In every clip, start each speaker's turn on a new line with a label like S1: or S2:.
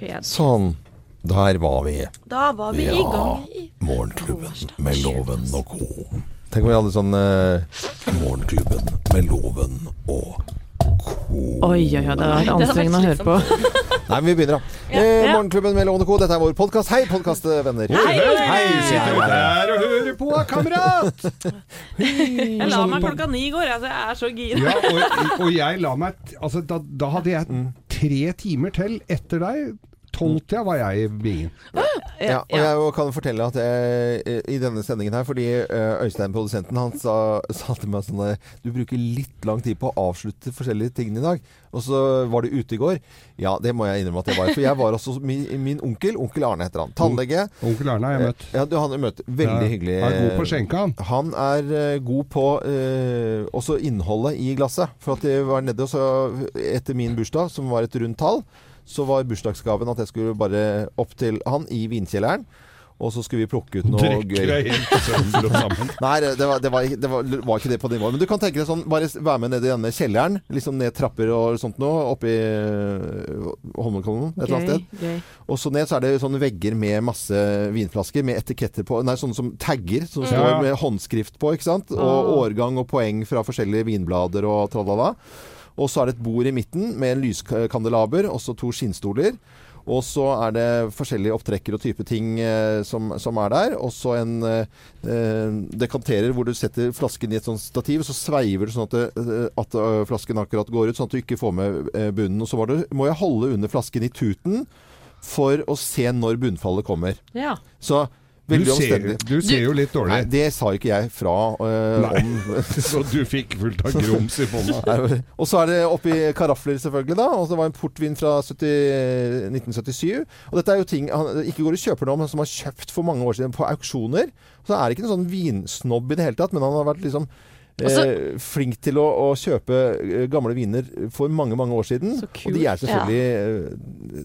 S1: P3.
S2: Sånn. Der var vi.
S1: Da var vi i gang. i
S2: Morgenklubben med Loven og co. Tenk om vi hadde sånn eh, Morgenklubben med Loven og co.
S3: Oi, oi, oi, det var anstrengende å høre på.
S2: Nei, men vi begynner, da. Eh, Morgenklubben med Loven og co. Dette er vår podkast. Hei, podkastvenner.
S3: Hei,
S2: Hei, hei.
S4: Sitter du der og hører på, kamerat?
S3: Jeg la meg klokka ni i går, altså, jeg er så gira.
S4: Ja, og, og jeg la meg Altså, da, da hadde jeg tre timer til etter deg. Tolvtida var jeg i bingen.
S2: Ja, og jeg kan fortelle at jeg, i denne sendingen her, fordi eh, Øystein, produsenten, han sa, sa til meg sånn Du bruker litt lang tid på å avslutte forskjellige ting i dag. Og så var du ute i går. Ja, det må jeg innrømme at jeg var. For jeg var også min, min onkel. Onkel Arne heter han. Tannlege.
S4: Onkel Arne har jeg møtt.
S2: Ja, du, han har møtt. Veldig
S4: Ja,
S2: hyggelig.
S4: Han er god på å skjenke, han.
S2: Han er eh, god på eh, også innholdet i glasset. For at jeg var nede og så etter min bursdag, som var et rundt tall, så var bursdagsgaven at jeg skulle bare opp til han i vinkjelleren. Og så skulle vi plukke ut noe
S4: Drikker
S2: gøy. Nei, det, var, det, var, det var, var ikke det på nivået. Men du kan tenke deg sånn, bare være med ned i denne kjelleren. Liksom ned trapper og sånt noe. Oppe i Holmenkollen et eller annet sted.
S3: Gøy.
S2: Og så ned så er det sånne vegger med masse vinflasker med etiketter på. Nei, sånne som tagger som
S4: Ja.
S2: står med håndskrift på, ikke sant. Og årgang og poeng fra forskjellige vinblader og tralala. Og så er det et bord i midten med en lyskandelaber og så to skinnstoler. Og så er det forskjellige opptrekker og type ting eh, som, som er der. Og så en eh, eh, dekanterer hvor du setter flasken i et sånt stativ, så sveiver du sånn at, det, eh, at eh, flasken akkurat går ut, sånn at du ikke får med bunnen. Og så var det, må jeg holde under flasken i tuten for å se når bunnfallet kommer.
S3: Ja.
S2: Så
S4: Du ser,
S2: omstendig.
S4: du ser jo litt dårlig Nei,
S2: det sa ikke jeg fra
S4: øh,
S2: om.
S4: Så du fikk fullt av grums i bånda.
S2: Og så er det oppi karafler, selvfølgelig. da Og det var en portvin fra 70, 1977. Og dette er jo ting han ikke går og kjøper nå, men som han har kjøpt for mange år siden på auksjoner. Så er det ikke noen sånn vinsnobb i det hele tatt, men han har vært liksom
S3: Altså-
S2: Eh, flink til å, å kjøpe eh, gamle viner for mange mange år siden. Og de er selvfølgelig ja.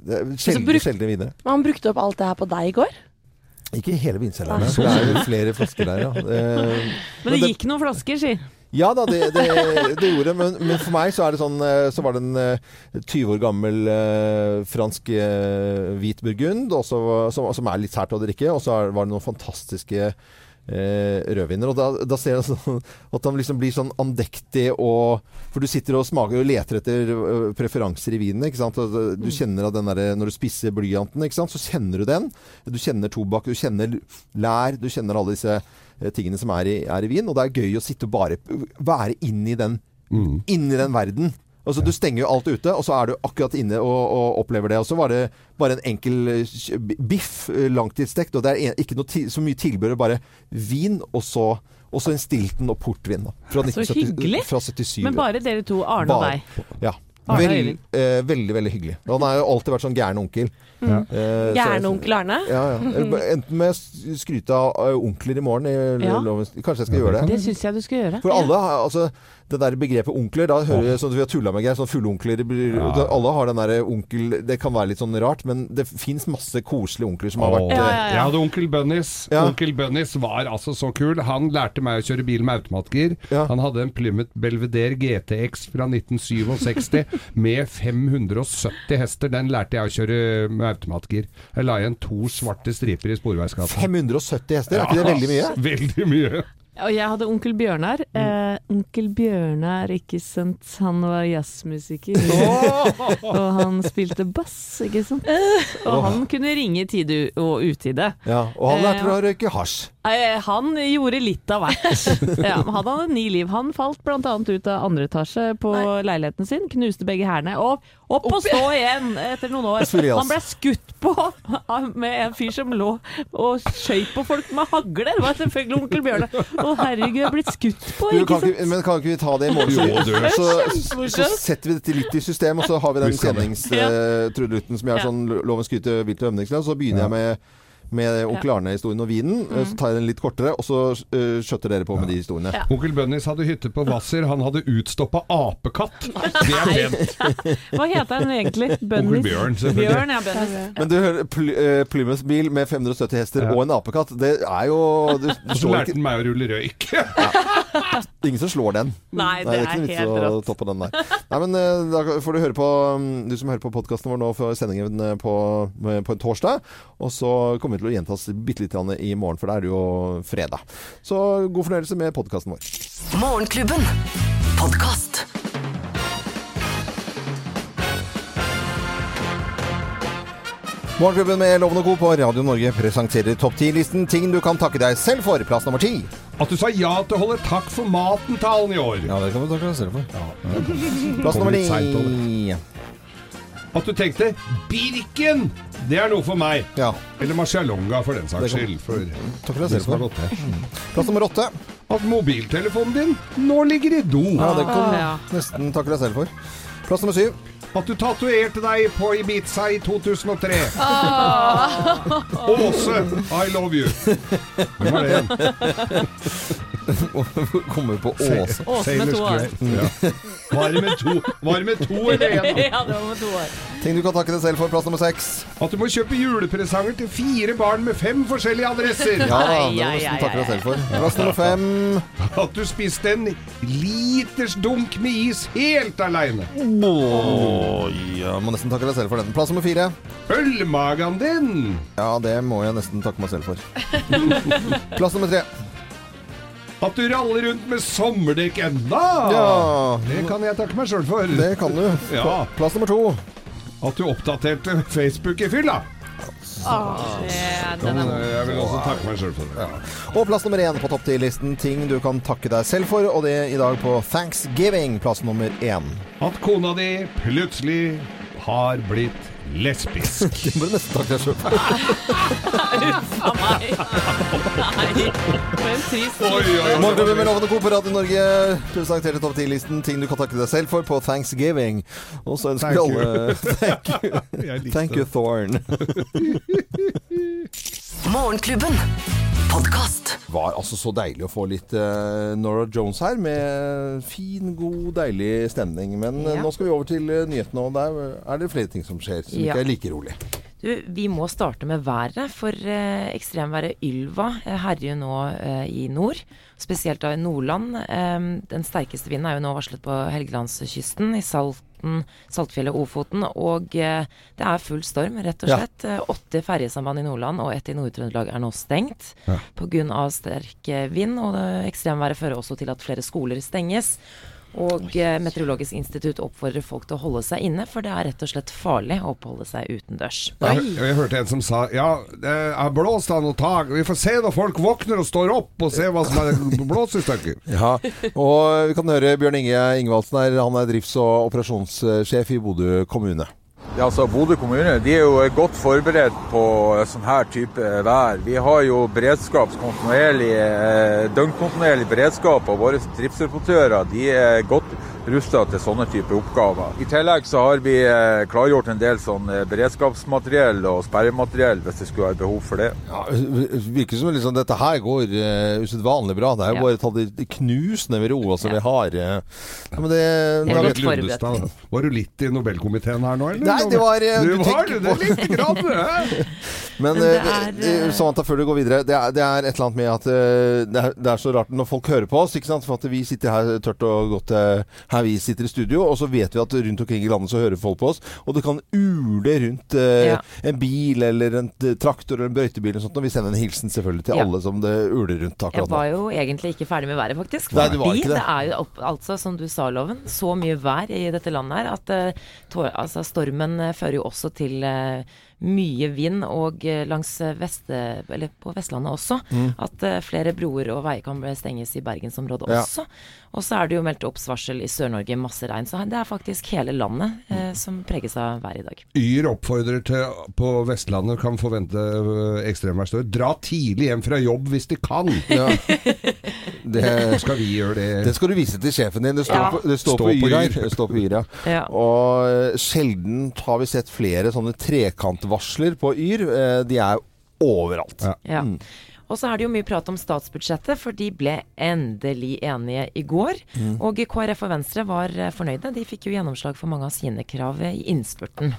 S2: det sjeldne,
S1: bruk-
S2: sjeldne viner.
S1: Men han brukte opp alt det her på deg i går?
S2: Ikke hele vinkjelleren. Det er jo flere flasker der, ja. Eh,
S3: Men det gikk noen flasker, si.
S2: Ja da, det, det, det gjorde det. Men, men for meg så det sånn eh, Så var det en eh, 20 år gammel eh, fransk eh, hvit burgund, også, som, som er litt sært å drikke. Og så var det noen fantastiske eh, rødviner. Og da, da ser jeg sånn at han liksom blir sånn andektig og For du sitter og smaker og leter etter eh, preferanser i vinen. ikke sant? Og du kjenner av den der, Når du spisser blyanten, ikke sant? så kjenner du den. Du kjenner tobakk, du kjenner lær, du kjenner alle disse eh, tingene som er i, er i vin. Og det er gøy å sitte og bare være inni den,
S4: Mm.
S2: inni den verden. Altså Du stenger jo alt ute, og så er du akkurat inne og, og opplever det. Og så var det bare en enkel eh, biff, eh, langtidsstekt, og det er ikke noe så mye tilbehør, bare vin, og så, og så en Stilton og portvin. da Fra,
S3: Så
S2: 1970
S3: hyggelig.
S2: fra 77.
S3: Men bare dere to, Arne og deg.
S2: Ja.
S3: Arne
S2: Vel, eh, veldig, veldig hyggelig. Han har jo alltid vært sånn gæren onkel.
S4: Ja.
S2: Eh, så-
S1: onkel Arne?
S2: ja, ja. Enten med skryte av eh, onkler i morgen. I,
S3: Ja.
S2: Kanskje jeg skal gjøre det.
S3: Det syns jeg du skal gjøre.
S2: For alle altså det der begrepet onkler, da hører jeg sånn at vi har tulla med Geir, sånn fulle onkler. blir-
S4: Ja.
S2: Alle har den derre onkel Det kan være litt sånn rart, men det fins masse koselige onkler som har vært
S3: Ja, ja, ja.
S4: Jeg hadde onkel Bunnies.
S2: Ja.
S4: Onkel Bunnies var altså så kul. Han lærte meg å kjøre bil med automatgir.
S2: Ja.
S4: Han hadde en Plymouth Belvedere GTX fra 1967 med 570 hester. Den lærte jeg å kjøre med automatgir. Jeg la igjen to svarte striper i Sporveisgata.
S2: 570 hester, er ikke det veldig mye?
S4: Veldig mye.
S3: Og jeg hadde onkel Bjørnar. Eh, onkel Bjørnar, ikke sant, han var jazzmusiker. og han spilte bass, ikke sant. Og han kunne ringe i tide og utide.
S2: Ja, og han lærte
S3: Eh,
S2: å røyke hasj.
S3: Eh, han gjorde litt av hvert. Ja, han hadde ni liv. Han falt bl.a. ut av andre etasje på leiligheten sin, knuste begge hælene, og opp og stå igjen etter noen år. Han ble skutt på med en fyr som lå og skøyt på folk med hagle. Det var selvfølgelig onkel Bjørne. Å herregud, jeg er blitt skutt på, ikke
S2: kan
S3: sant?
S2: ikke, men kan ikke vi ta det i morgen? Så, så, så setter vi dette litt i system, og så har vi den
S4: det.
S2: kjenningstrudelutten som jeg har sånn loven skryte vilt og ømningsløs, så begynner jeg med med onkel Arne-historien og vinen. Mm. Så tar jeg den litt kortere, og så uh, skjøtter dere på med de historiene.
S1: Ja.
S4: Onkel Bønnis hadde hytte på Hvasser. Han hadde utstoppa apekatt. Det er pent.
S3: Hva heter den egentlig?
S4: Onkel Bjørn, selvfølgelig.
S3: Bjørn, ja. Bønnis.
S2: Men du hører Pl eh, Plymouth-bil med 570 hester
S4: Ja.
S2: og en apekatt, det er jo du, du
S4: så
S2: slår
S4: lærte han meg å rulle røyk.
S2: Ingen som slår den.
S3: Nei, det
S2: Nei,
S3: er
S2: ikke
S3: helt rått.
S2: den der. Nei, men eh, da får du høre på mm, Du som hører på podkasten vår nå for sendingen eh, på, på en torsdag. Og så kommer vi til å gjentas bitte litt i morgen, for da er det jo fredag. Så god fornøyelse med podkasten vår.
S5: Morgenklubben. Podcast.
S2: Morgenklubben med Loven og Co. på Radio Norge presenterer topp 10-listen ting du kan takke deg selv for. Plass nummer ti.
S4: At du sa ja til å holde takk for maten-talen i år.
S2: Ja, det kan du takke deg selv for. Plass nummer ni.
S4: At du tenkte 'Birken', det er noe for meg.
S2: Ja,
S4: Eller Marcialonga, for den saks skyld. For
S2: Takk deg
S4: det
S2: selv
S4: som har
S2: for.
S4: gått med.
S2: Plass nummer åtte.
S4: At mobiltelefonen din nå ligger i do.
S2: Ja, det kan du
S3: Ja.
S2: nesten takke deg selv for. Plass nummer syv.
S4: At du tatoverte deg på Ibiza i 2003. Åse, I love you. Hvem var det igjen?
S2: Kommer på Åse.
S3: Åse med to år.
S4: Var det med to, var det med to eller én?
S3: Ja, det var med to år.
S2: Ting du kan takke deg selv for. Plass nummer seks.
S4: At du må kjøpe julepresanger til fire barn med fem forskjellige adresser.
S2: Ja da, det må du nesten takke deg selv for. Plass nummer fem.
S4: At du spiste en liters dunk med is helt aleine.
S2: Åh, ja, må nesten takke deg selv for den. Plass nummer fire.
S4: Ølmagen din.
S2: Ja, det må jeg nesten takke meg selv for. Plass nummer tre.
S4: At du raller rundt med sommerdekk ennå.
S2: Ja,
S4: Det kan jeg takke meg sjøl for.
S2: det kan du.
S4: Ja.
S2: Plass nummer to.
S4: At du oppdaterte Facebook i fylla.
S3: da
S4: Den,
S3: er
S4: eh, jeg vil også takke meg sjøl for det.
S2: Og plass nummer én på topp ti-listen. Ting du kan takke deg selv for. Og det i dag på Thanksgiving. Plass nummer én.
S4: At kona di plutselig har blitt lesbisk.
S2: Det må du nesten takke deg sjøl for.
S3: av meg. Nei, for en trist.
S2: Morgenklubben med Lovende Co. på Radio Norge presenterte topp 10-listen Ting du kan takke deg selv for på Thanksgiving. Og så ønsker vi
S4: Thank
S2: alle Thank you.
S4: Jeg likte
S2: Thank you. Thorn.
S5: Morgenklubben. Podkast.
S2: var altså så deilig å få litt uh, Nora Jones her, med fin, god, deilig stemning. Men eh,
S6: Ja.
S2: nå skal vi over til eh, nyhetene, og der er det flere ting som skjer som
S6: Ja.
S2: ikke er like rolig.
S6: Du, vi må starte med været, for eh, ekstremværet Ylva herjer nå eh, i nord. Spesielt da i Nordland. Eh, den sterkeste vinden er jo nå varslet på Helgelandskysten, i Salten, Saltfjellet Ofoten. Og eh, det er full storm, rett og slett. Ja. Åtte ferjesamband i Nordland og ett i Nord-Trøndelag er nå stengt
S4: Ja.
S6: av sterk eh, vind. Og ekstremværet fører også til at flere skoler stenges. Og eh, Meteorologisk institutt oppfordrer folk til å holde seg inne, for det er rett og slett farlig å oppholde seg utendørs.
S4: Jeg, jeg hørte en som sa Ja, det er blåst av noe tak. Vi får se når folk våkner og står opp, og ser hva som er blåst i stykker.
S2: Ja, og vi kan høre Bjørn Inge Ingvaldsen her. Han er drifts- og operasjonssjef i Bodø kommune.
S7: Ja, altså Bodø kommune de er jo godt forberedt på sånn her type vær. Vi har jo beredskap, eh, døgnkontinuerlig beredskap, og våre driftsreportører de er godt rusta til sånne type oppgaver. I tillegg så har vi eh, klargjort en del sånn eh, beredskapsmateriell og sperremateriell hvis det skulle være behov for det.
S2: Ja, det virker som liksom, dette her går uh, usedvanlig bra. Det er jo
S6: Ja.
S2: bare tatt i knusende med ro. Altså, vi har Uh, ja, men det,
S6: Jeg er litt forberedt.
S4: Lundestad, Var du litt i Nobelkomiteen her nå, eller?
S2: Nei, det var, uh,
S4: Du
S2: du
S4: var
S2: tenker
S4: det,
S2: på-
S4: lite grann, grad
S2: Men,
S6: Men
S2: sånn Samantha, før du går videre. Det er, det er et eller annet med at det, er, det er så rart når folk hører på oss. ikke sant? For at vi sitter her tørt og godt eh, her vi sitter i studio, og så vet vi at rundt omkring i landet så hører folk på oss. Og det kan ule rundt eh,
S6: Ja.
S2: en bil eller en eh, traktor eller en brøytebil og sånt. Og vi sender en hilsen selvfølgelig til
S6: Ja.
S2: alle som det uler rundt
S6: Jeg
S2: akkurat nå.
S6: var jo egentlig ikke ferdig med været, faktisk.
S2: Nei, det, var ikke det.
S6: det er jo opp, altså, som du sa, Loven, så mye vær i dette landet her at uh, tår, altså, stormen eh, fører jo også til eh, mye vind, og eh, langs veste, eller på Vestlandet også. At eh, flere broer og veier kan stenges i bergensområdet
S2: Ja.
S6: også. Og så er det jo meldt oppsvarsel i Sør-Norge, masse regn. Så det er faktisk hele landet eh, som preges av været i dag.
S4: Yr oppfordrer til på Vestlandet kan forvente ekstremværstøy. Dra tidlig hjem fra jobb hvis de kan.
S2: Ja. Det,
S4: Skal vi gjøre det?
S2: det skal du vise til sjefen din. Det står,
S6: Ja.
S2: på, det står
S4: Stå
S2: på
S4: på
S2: Yr her.
S4: Yr.
S2: Står på Yr, ja. Og eh, sjelden har vi sett flere sånne trekantvarsler på Yr. Eh, De er overalt.
S4: Ja.
S6: Ja. Og så er det jo mye prat om statsbudsjettet, for de ble endelig enige i går. Og KrF og Venstre var eh, fornøyde. De fikk jo gjennomslag for mange av sine krav i innspurten.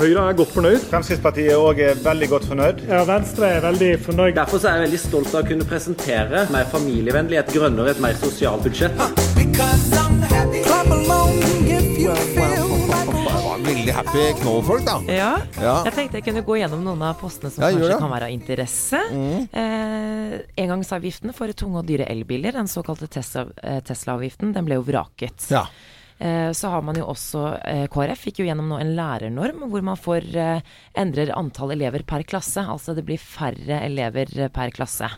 S8: Høyre er godt fornøyd.
S9: Fremskrittspartiet er òg veldig godt fornøyd.
S8: Ja, Venstre er veldig fornøyd.
S10: Derfor så er jeg veldig stolt av å kunne presentere mer familievennlig, et grønnere, et mer sosialt budsjett.
S2: Var veldig happy Knoll-folk, da.
S6: Ja.
S2: Ja.
S6: Jeg tenkte jeg kunne gå gjennom noen av postene som
S2: Ja,
S6: kanskje.
S2: Mm.
S6: kan være av interesse. Eh, engangsavgiften for tunge og dyre elbiler, den såkalte Tesla- eh, Tesla-avgiften, den ble jo vraket.
S2: Ja.
S6: Eh, Så har man jo også eh, KrF fikk jo gjennom nå en lærernorm hvor man får eh, endrer antall elever per klasse. Altså det blir færre elever per klasse.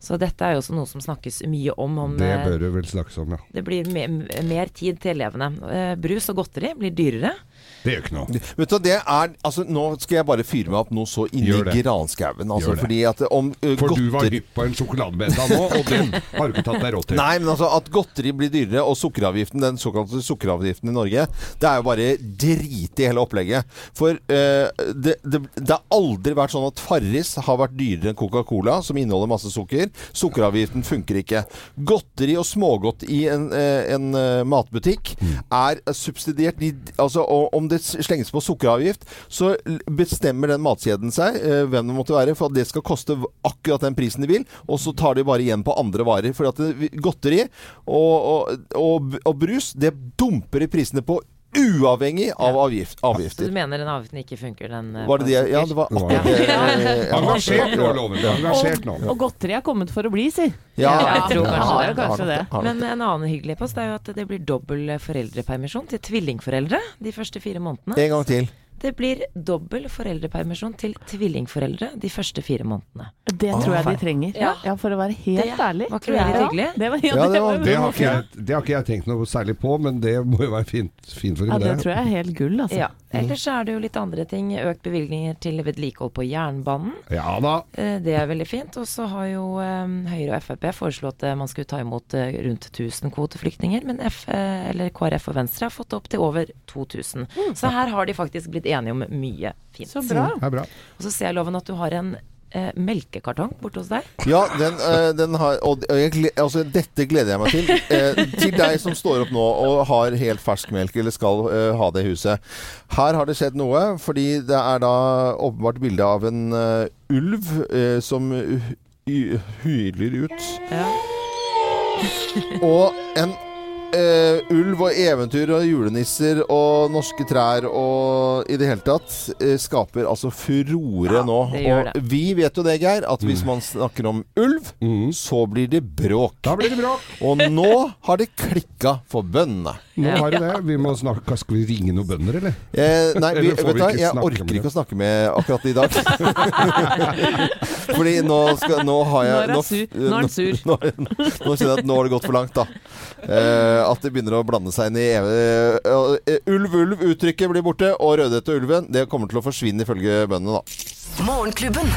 S6: Så dette er jo også noe som snakkes mye om. om
S4: Det bør du vel snakkes om, ja.
S6: det blir me mer tid til elevene. Brus og godteri blir dyrere.
S4: Det gjør ikke noe.
S2: Vet du, det er, altså, Nå skal jeg bare fyre meg opp noe så inni granskauen. Altså, fordi at om uh,
S4: For du var
S2: godteri
S4: hypp på en sjokoladebeta nå, og den har du ikke tatt deg råd til.
S2: Nei, men altså at godteri blir dyrere, og sukkeravgiften, den såkalte sukkeravgiften i Norge, det er jo bare drit i hele opplegget. For uh, det, det, det har aldri vært sånn at Farris har vært dyrere enn Coca-Cola, som inneholder masse sukker. Sukkeravgiften funker ikke. Godteri og smågodt i en, en, en eh, matbutikk er subsidiert. De, altså, og om det slenges på sukkeravgift, så bestemmer den matkjeden seg, eh, hvem det måtte være, for at det skal koste akkurat den prisen de vil, og så tar de bare igjen på andre varer. For at godteri og, og, og, og brus, det dumper i prisene på uavhengig av avgift,
S6: Så du mener den avgiften ikke funker, den eh,
S2: Var det det? Ja, det var akkurat det.
S4: Engasjert nå, loven. Engasjert nå.
S3: Og godteri er kommet for å bli, si.
S2: Ja,
S6: Ja, jeg tror kanskje
S3: ja,
S6: det.
S3: kanskje det.
S6: Men en annen hyggelig post er jo at det blir dobbel foreldrepermisjon til tvillingforeldre de første fire månedene.
S2: En gang til.
S6: Det blir dobbel foreldrepermisjon til tvillingforeldre de første fire månedene.
S3: Det tror jeg de trenger.
S6: Ja.
S3: Ja, for å være helt
S6: Det
S3: ærlig.
S6: var ikke
S3: det
S6: veldig hyggelig?
S3: Det var, ja,
S2: Ja, det
S3: det
S2: var-
S3: var,
S4: Det har, ikke jeg, det har ikke jeg tenkt noe særlig på, men det må jo være fint, fint for dem,
S3: Ja,
S4: det.
S3: tror jeg er helt gull, altså.
S6: Ja. Ellers er det jo litt andre ting. Økt bevilgninger til vedlikehold på jernbanen.
S4: Ja da.
S6: Eh, Det er veldig fint. Og så har jo eh, Høyre og Frp foreslått at man skulle ta imot eh, rundt 1000 kvoteflyktninger. Men F, eh, eller KrF og Venstre har fått det opp til over 2000. Så her har de faktisk blitt enige om mye fint.
S3: Så bra.
S4: Det bra.
S6: Og så ser jeg loven at du har en eh, melkekartong borte hos deg.
S2: Ja, den, eh, den har Og jeg, altså, dette gleder jeg meg til. Eh, til deg som står opp nå og har helt fersk melk, eller skal eh, ha det i huset. Her har det skjedd noe, fordi det er da åpenbart bilde av en eh, ulv eh, som hy- hyler ut.
S6: Ja.
S2: Og en eh, ulv og eventyr og julenisser og norske trær og i det hele tatt uh, skaper altså furore nå. Og vi vet jo det, Geir, at hvis man snakker om ulv,
S4: mm.
S2: så blir det bråk.
S4: Da blir det bråk.
S2: Og nå har det klikka for bøndene.
S4: Nå har du det. Vi må snakke, skal vi ringe noen bønder, eller?
S2: Eh, nei, vi,
S4: Eller
S2: vet du hva, jeg orker
S4: med
S2: ikke å snakke med akkurat i dag. Fordi nå, skal, nå har jeg
S3: Nå er han sur. Nå.
S2: Nå, nå, nå kjenner jeg at nå har det gått for langt, da. Eh, at det begynner å blande seg inn i evig eh, Ulv, ulv, uttrykket blir borte. Og Rødhette og ulven, det kommer til å forsvinne ifølge bøndene, da.
S5: Morgenklubben.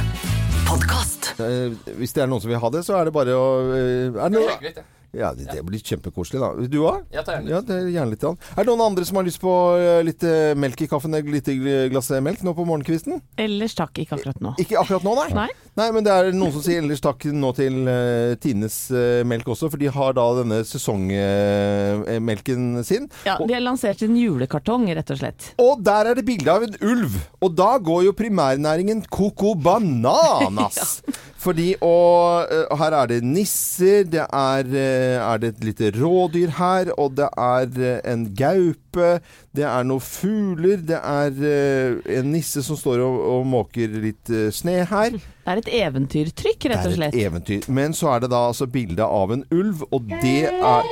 S5: Podcast.
S2: Eh, hvis det er noen som vil ha det, så er det bare å eh, er det noe? Ja, det, det blir kjempekoselig, da. Du òg?
S11: Gjerne litt.
S2: Ja, det er gjerne litt. grann. Er det noen andre som har lyst på eh, litt eh, melk i kaffen? Et lite glass melk nå på morgenkvisten?
S3: Ellers takk, ikke akkurat nå.
S2: Ikke akkurat nå, nei.
S3: Nei.
S2: Men det er noen som sier ellers takk nå til uh, Tines uh, melk også, for de har da denne sesongmelken sin.
S3: Ja, De har lansert en julekartong, rett og slett.
S2: Og der er det bilde av en ulv! Og da går jo primærnæringen coco bananas! Fordi og og her er det nisser, det er, eh, er det et lite rådyr her, og det er eh, en gaupe, det er noen fugler, det er eh, en nisse som står og, og måker litt eh, sne her.
S3: Det er et eventyrtrykk, rett og slett.
S2: Det er et eventyr. Men så er det da altså bilde av en ulv, og det er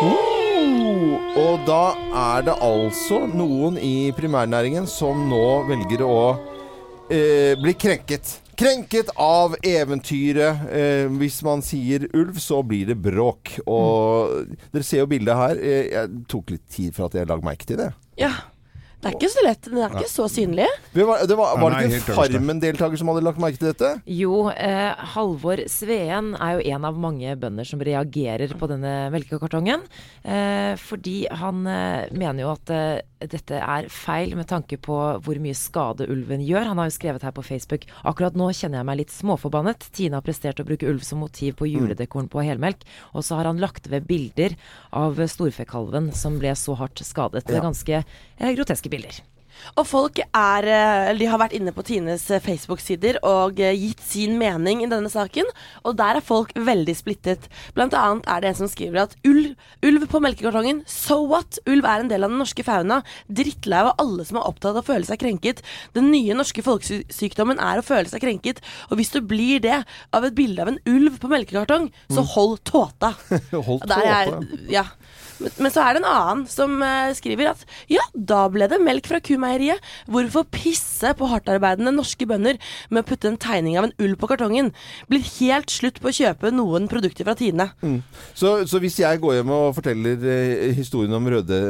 S2: Oh, og da er det altså noen i primærnæringen som nå velger å eh, bli krenket. Krenket av eventyret. Eh, hvis man sier ulv, så blir det bråk. Og dere ser jo bildet her. Eh, jeg tok litt tid for at jeg la merke til det.
S6: Ja.
S1: Det er ikke så lett. Den er ikke så synlig.
S2: Det var, det var, var det ikke en. Farmen-deltaker som hadde lagt merke til dette?
S6: Jo, eh, Halvor Sveen er jo en av mange bønder som reagerer på denne melkekartongen. Eh, fordi han eh, mener jo at eh, dette er feil med tanke på hvor mye skade ulven gjør. Han har jo skrevet her på Facebook akkurat nå kjenner jeg meg litt småforbannet. Tine har prestert å bruke ulv som motiv på juledekoren på helmelk. Og så har han lagt ved bilder av storfekalven som ble så hardt skadet. Det er ganske eh, bilder.
S1: Og folk er eh, De har vært inne på Tines eh, Facebook-sider og eh, gitt sin mening i denne saken, og der er folk veldig splittet. Blant annet er det en som skriver at ulv, ulv på melkekartongen, so what? Ulv er en del av den norske fauna. Drittlei av alle som er opptatt av å føle seg krenket. Den nye norske folkesykdommen er å føle seg krenket, og hvis du blir det av et bilde av en ulv på melkekartong, så hold tåta.
S2: Hold
S1: Der er, ja. Men, så er det en annen som eh, skriver at ja, da ble det melk fra kumeieriet. Hvorfor pisse på hardtarbeidende norske bønder med å putte en tegning av en ull på kartongen? Blir helt slutt på å kjøpe noen produkter fra Tine.
S2: Så, så hvis jeg går hjem og forteller eh, historien om Røde,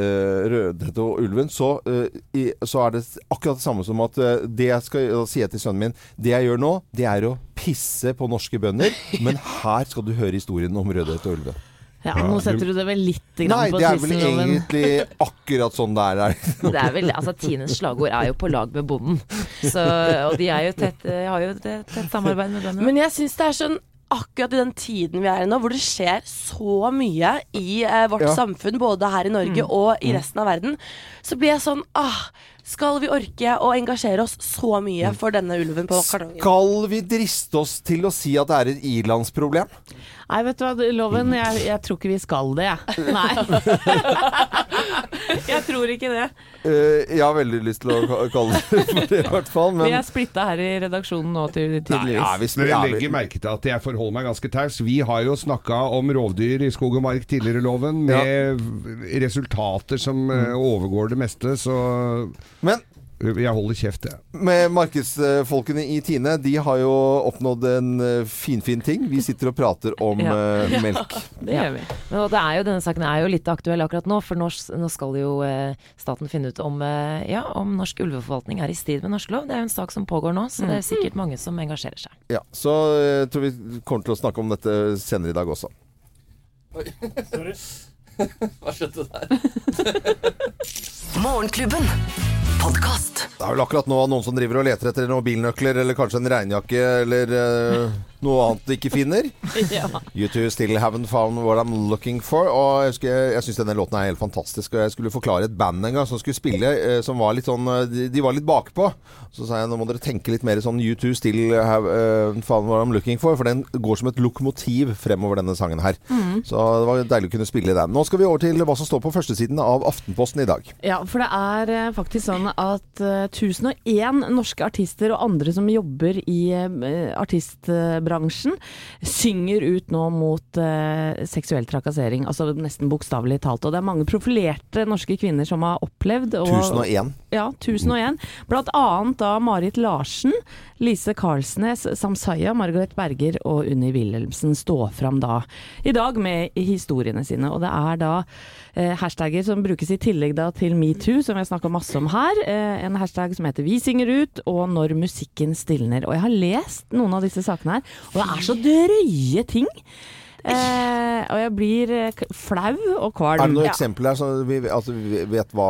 S2: Rødhette og ulven, så, eh, så er det akkurat det samme som at eh, det jeg skal si til sønnen min Det jeg gjør nå, det er å pisse på norske bønder. Men her skal du høre historien om Rødhette og ulven.
S3: Ja, nå setter du det vel litt grann
S2: Nei,
S3: på
S2: det er vel egentlig akkurat sånn det er.
S6: Det er vel, altså Tines slagord er jo 'på lag med bonden'. Så, og de er jo tett, eh, har jo et tett samarbeid med bøndene.
S1: Men jeg syns det er sånn akkurat i den tiden vi er i nå, hvor det skjer så mye i eh, vårt
S2: Ja.
S1: samfunn, både her i Norge og i resten av verden, så blir jeg sånn ah, Skal vi orke å engasjere oss så mye for denne ulven på kartongen?
S2: Skal vi driste oss til å si at det er et ilandsproblem?
S3: Nei, vet du hva, Loven, jeg, jeg tror ikke vi skal det, jeg. Nei. jeg tror ikke det.
S2: Eh, jeg har veldig lyst til å kalle det for det, i hvert fall. Men
S3: Vi er splitta her i redaksjonen nå, til tydeligvis.
S2: ja, hvis, vi-
S4: legger merke til at jeg forholder meg ganske taus. Vi har jo snakka om rovdyr i skog og mark tidligere, Loven, med resultater som eh, overgår det meste, så
S2: Men
S4: jeg holder kjeft, jeg.
S2: med markedsfolkene i Tine, de har jo oppnådd en eh, finfin ting. Vi sitter og prater om
S6: Ja.
S2: eh, melk.
S3: Det gjør vi.
S6: Men det er jo, denne saken er jo litt aktuell akkurat nå, for nå, nå skal jo eh, staten finne ut om, eh, ja, om norsk ulveforvaltning er i strid med norsk lov. Det er jo en sak som pågår nå, så det er sikkert mange som engasjerer seg.
S2: Ja, så eh, jeg tror vi kommer til å snakke om dette senere i dag også. Oi.
S8: Sorry.
S2: Hva skjedde der?
S5: Morgenklubben. Podkast.
S2: Det er vel akkurat nå noen som driver og leter etter noen bilnøkler, eller kanskje en regnjakke, eller uh, noe annet de ikke finner.
S3: Ja.
S2: You two still haven't found what I'm looking for. Og jeg, husker, jeg syns denne låten er helt fantastisk. Og jeg skulle forklare et band en gang som skulle spille, uh, som var litt sånn eh, De, de var litt bakpå. Så sa jeg nå må dere tenke litt mer sånn You two still have uh, found what I'm looking for. For den går som et lokomotiv fremover denne sangen her. Så det var deilig å kunne spille den. Nå skal vi over til hva som står på førstesiden av Aftenposten i dag.
S3: Ja, for det er faktisk sånn at eh, 1001 norske artister og andre som jobber i eh, artistbransjen, synger ut nå mot eh, seksuell trakassering. Altså nesten bokstavelig talt. Og det er mange profilerte norske kvinner som har opplevd og,
S2: 1001.
S3: Ja, 1001. Blant annet da Marit Larsen, Lise Karlsnes, Samsaya, Margaret Berger og Unni Wilhelmsen står fram da i dag med historiene sine. Og det er da eh, hashtagger som brukes i tillegg da til metoo, som vi har snakka masse om her. Eh, en hashtag som heter 'Vi synger ut' og 'Når musikken stilner'. Og jeg har lest noen av disse sakene her, og det er så drøye ting. Eh, og jeg blir eh, flau og kvalm.
S2: Er det noen
S1: Ja.
S2: eksempler her, så vi, altså, vi vet hva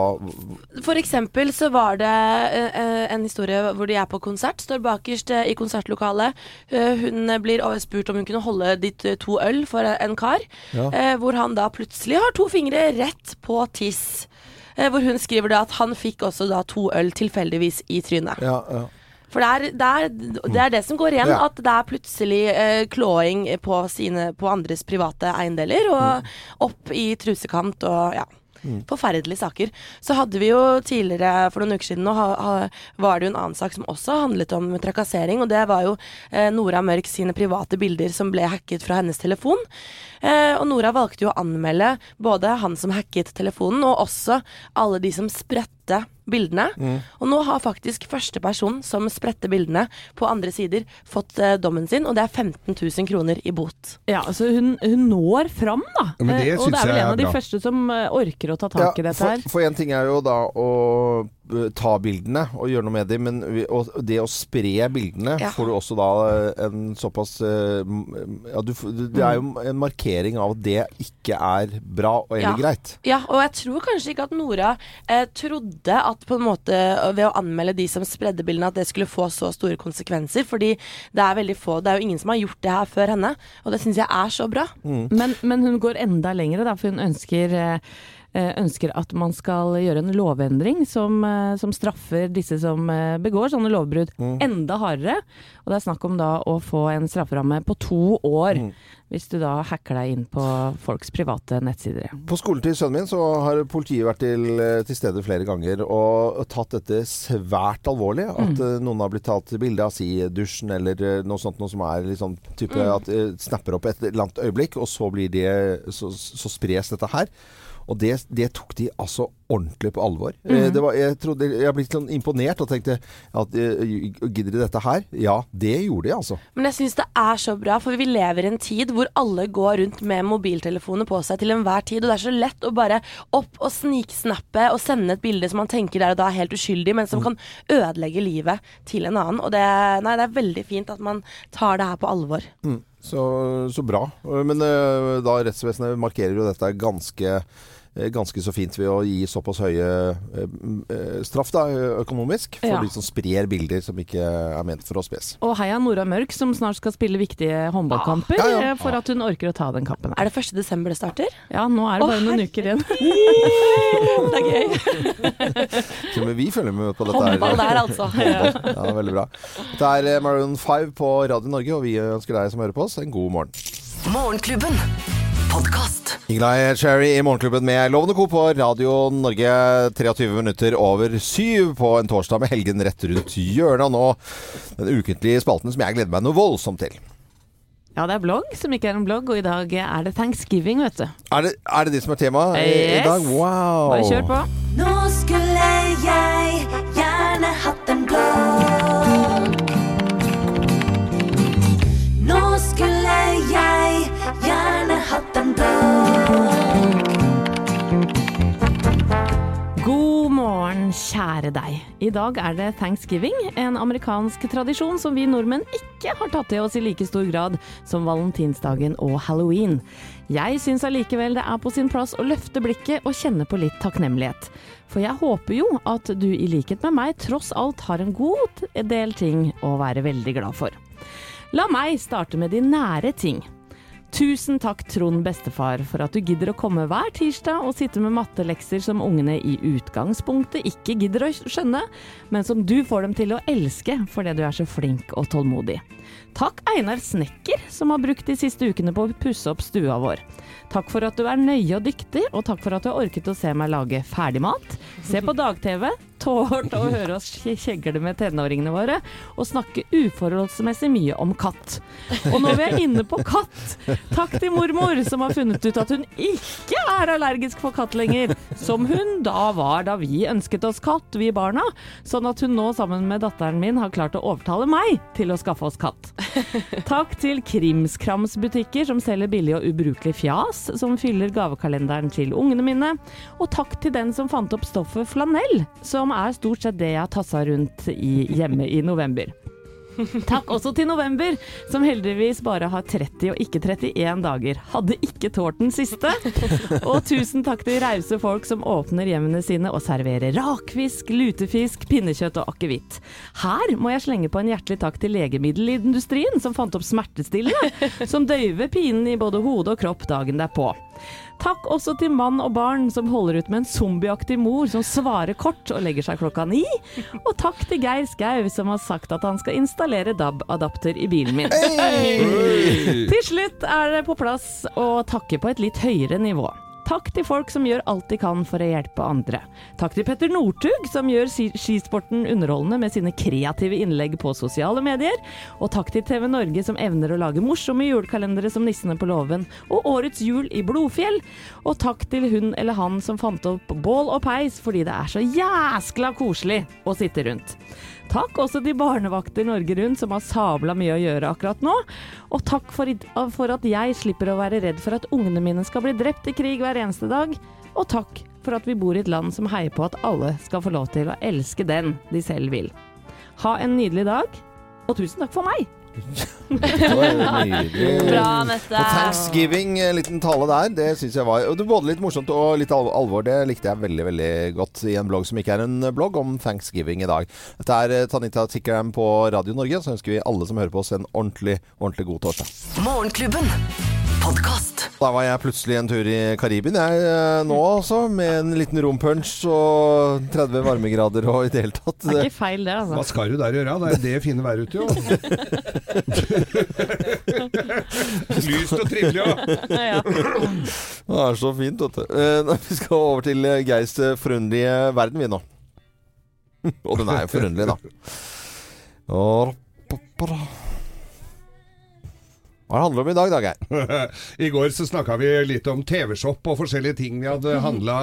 S1: For eksempel så var det eh, eh, en historie hvor de er på konsert, står bakerst eh, i konsertlokalet. Eh, hun blir spurt om hun kunne holde ditt to øl for en kar,
S2: Ja.
S1: eh, hvor han da plutselig har to fingre rett på tiss. Eh, hvor hun skriver da at han fikk også da to øl tilfeldigvis i trynet.
S2: Ja, ja.
S1: For det er det, er, det er det som går igjen,
S2: Ja.
S1: at det er plutselig eh, klåing på, sine, på andres private eiendeler, og opp i trusekant og ja. Forferdelige saker. Så hadde vi jo tidligere, for noen uker siden nå, ha, ha, var det jo en annen sak som også handlet om trakassering. Og det var jo eh, Nora Mørk sine private bilder som ble hacket fra hennes telefon. Eh, og Nora valgte jo å anmelde både han som hacket telefonen, og også alle de som spredte bildene. Og nå har faktisk første person som spredte bildene på andre sider, fått eh, dommen sin, og det er 15 000 kroner i bot.
S3: Ja, altså hun, hun når fram, da.
S4: Ja, men det
S3: Eh, og det er vel en
S4: er
S3: av de
S4: bra.
S3: første som eh, orker å ta tak i dette her.
S2: for en ting er jo da å ta bildene og gjøre noe med dem, men vi- og det å spre bildene
S1: Ja.
S2: får du også da eh, en såpass eh, ja, du, Det er jo en markering av at det ikke er bra og eller
S1: Ja.
S2: greit.
S1: Ja, og jeg tror kanskje ikke at Nora eh, trodde at på en måte eh, ved å anmelde de som spredde bildene, at det skulle få så store konsekvenser. Fordi det er veldig få Det er jo ingen som har gjort det her før henne. Og det syns jeg er så bra.
S3: Men, men hun går enda lengre, da, for hun ønsker eh, eh, ønsker at man skal gjøre en lovendring som, eh, som straffer disse som eh, begår sånne lovbrudd enda hardere. Og det er snakk om da å få en strafferamme på to år, hvis du da hacker deg inn på folks private nettsider.
S2: På skolen til sønnen min så har politiet vært til, eh, til stede flere ganger og tatt dette svært alvorlig. At
S3: Mm.
S2: eh, noen har blitt tatt bilde av si dusjen eller eh, noe sånt noe som er litt sånn type
S3: Mm.
S2: at eh, snapper opp et eller annet øyeblikk, og så blir det så, så spres dette her. Og det, det tok de altså ordentlig på alvor.
S3: Mm.
S2: Det var, jeg, trodde, jeg ble sånn imponert og tenkte at eh, gidder de dette her? Ja, det gjorde de altså.
S1: Men jeg syns det er så bra, for vi lever i en tid hvor alle går rundt med mobiltelefoner på seg til enhver tid, og det er så lett å bare opp og sniksnappe og sende et bilde som man tenker der og da er helt uskyldig, men som kan ødelegge livet til en annen. Og det, nei, det er veldig fint at man tar det her på alvor.
S2: Mm. Så, så bra. Men eh, da rettsvesenet markerer jo dette ganske Ganske så fint ved å gi såpass høye eh, eh, straff da, økonomisk for
S3: Ja.
S2: de som sprer bilder som ikke er ment for å spes.
S3: Og heia Nora Mørk, som snart skal spille viktige håndballkamper,
S2: Ja, ja.
S3: eh, for at hun orker å ta den kampen.
S1: Er det 1. desember det starter?
S3: Ja, nå er det
S1: Å,
S3: bare noen uker igjen.
S1: Det er gøy.
S2: Til og med vi følger med på dette.
S1: Håndball der, altså.
S2: Ja, veldig bra. Det er eh, Maroon 5 på Radio Norge, og vi ønsker deg som hører på oss, en god morgen.
S5: Morgenklubben. Podkast.
S2: Inglai Cherry i Morgenklubben med Lovende Co. på Radio Norge. 23 minutter over syv på en torsdag med helgen rett rundt hjørnet. Og nå den ukentlige spalten som jeg gleder meg noe voldsomt til.
S3: Ja, det er blogg som ikke er en blogg, og i dag er det thanksgiving, vet du.
S2: Er det, er det de som er tema i, i dag? Wow!
S3: Bare kjør på.
S11: Nå skulle jeg gjerne hatt en blogg.
S3: Kjære deg. I dag er det thanksgiving, en amerikansk tradisjon som vi nordmenn ikke har tatt til oss i like stor grad som valentinsdagen og halloween. Jeg syns allikevel det er på sin plass å løfte blikket og kjenne på litt takknemlighet. For jeg håper jo at du i likhet med meg tross alt har en god del ting å være veldig glad for. La meg starte med de nære ting. Tusen takk, Trond bestefar, for at du gidder å komme hver tirsdag og sitte med mattelekser som ungene i utgangspunktet ikke gidder å skjønne, men som du får dem til å elske fordi du er så flink og tålmodig. Takk Einar Snekker, som har brukt de siste ukene på å pusse opp stua vår. Takk for at du er nøye og dyktig, og takk for at du har orket å se meg lage ferdigmat, se på dag-TV, tålt å høre oss kje- kjegle med tenåringene våre, og snakke uforholdsmessig mye om katt. Og når vi er inne på katt, takk til mormor som har funnet ut at hun ikke er allergisk for katt lenger, som hun da var da vi ønsket oss katt, vi barna, sånn at hun nå sammen med datteren min har klart å overtale meg til å skaffe oss katt. Takk til krimskramsbutikker som selger billig og ubrukelig fjas, som fyller gavekalenderen til ungene mine. Og takk til den som fant opp stoffet flanell, som er stort sett det jeg har tassa rundt i, hjemme i november. Takk også til november, som heldigvis bare har 30 og ikke 31 dager. Hadde ikke tålt den siste. Og tusen takk til rause folk som åpner hjemmene sine og serverer rakfisk, lutefisk, pinnekjøtt og akevitt. Her må jeg slenge på en hjertelig takk til legemiddelindustrien, som fant opp smertestillende, som døyver pinen i både hode og kropp dagen derpå. Takk også til mann og barn som holder ut med en zombieaktig mor som svarer kort og legger seg klokka ni. Og takk til Geir Skau som har sagt at han skal installere DAB-adapter i bilen min. Til slutt er det på plass å takke på et litt høyere nivå. Takk til folk som gjør alt de kan for å hjelpe andre. Takk til Petter Northug, som gjør skisporten underholdende med sine kreative innlegg på sosiale medier. Og takk til TV Norge, som evner å lage morsomme julekalendere som Nissene på låven og Årets jul i Blodfjell. Og takk til hun eller han som fant opp bål og peis, fordi det er så jæskla koselig å sitte rundt. Takk også til barnevakter Norge Rundt, som har sabla mye å gjøre akkurat nå. Og takk for, for at jeg slipper å være redd for at ungene mine skal bli drept i krig hver eneste dag. Og takk for at vi bor i et land som heier på at alle skal få lov til å elske den de selv vil. Ha en nydelig dag, og tusen takk for meg!
S1: Bra, Mette.
S2: På thanksgiving, en liten tale der, det syns jeg var Både litt morsomt og litt alvor. Det likte jeg veldig veldig godt i en blogg som ikke er en blogg, om thanksgiving i dag. Dette er eh, Tanita Tikram på Radio Norge. Så ønsker vi alle som hører på oss, en ordentlig, ordentlig god torsdag.
S5: Morgenklubben. Podkast.
S2: Da var jeg plutselig en tur i Karibien, jeg eh, nå altså. Med en liten rompunch og 30 varmegrader og i det hele tatt.
S3: Det er ikke feil, det, altså.
S4: Hva skal du der gjøre? Det er det fine været ute, jo. Lyst og trivelig, ja.
S3: Ja.
S2: Det er så fint, vet du. Eh, Vi skal over til Geirs forunderlige verden, vi nå. Og den er jo forunderlig, da. Og- Hva handler det om i dag, da, Geir?
S4: I går så snakka vi litt om TV-shop og forskjellige ting vi hadde handla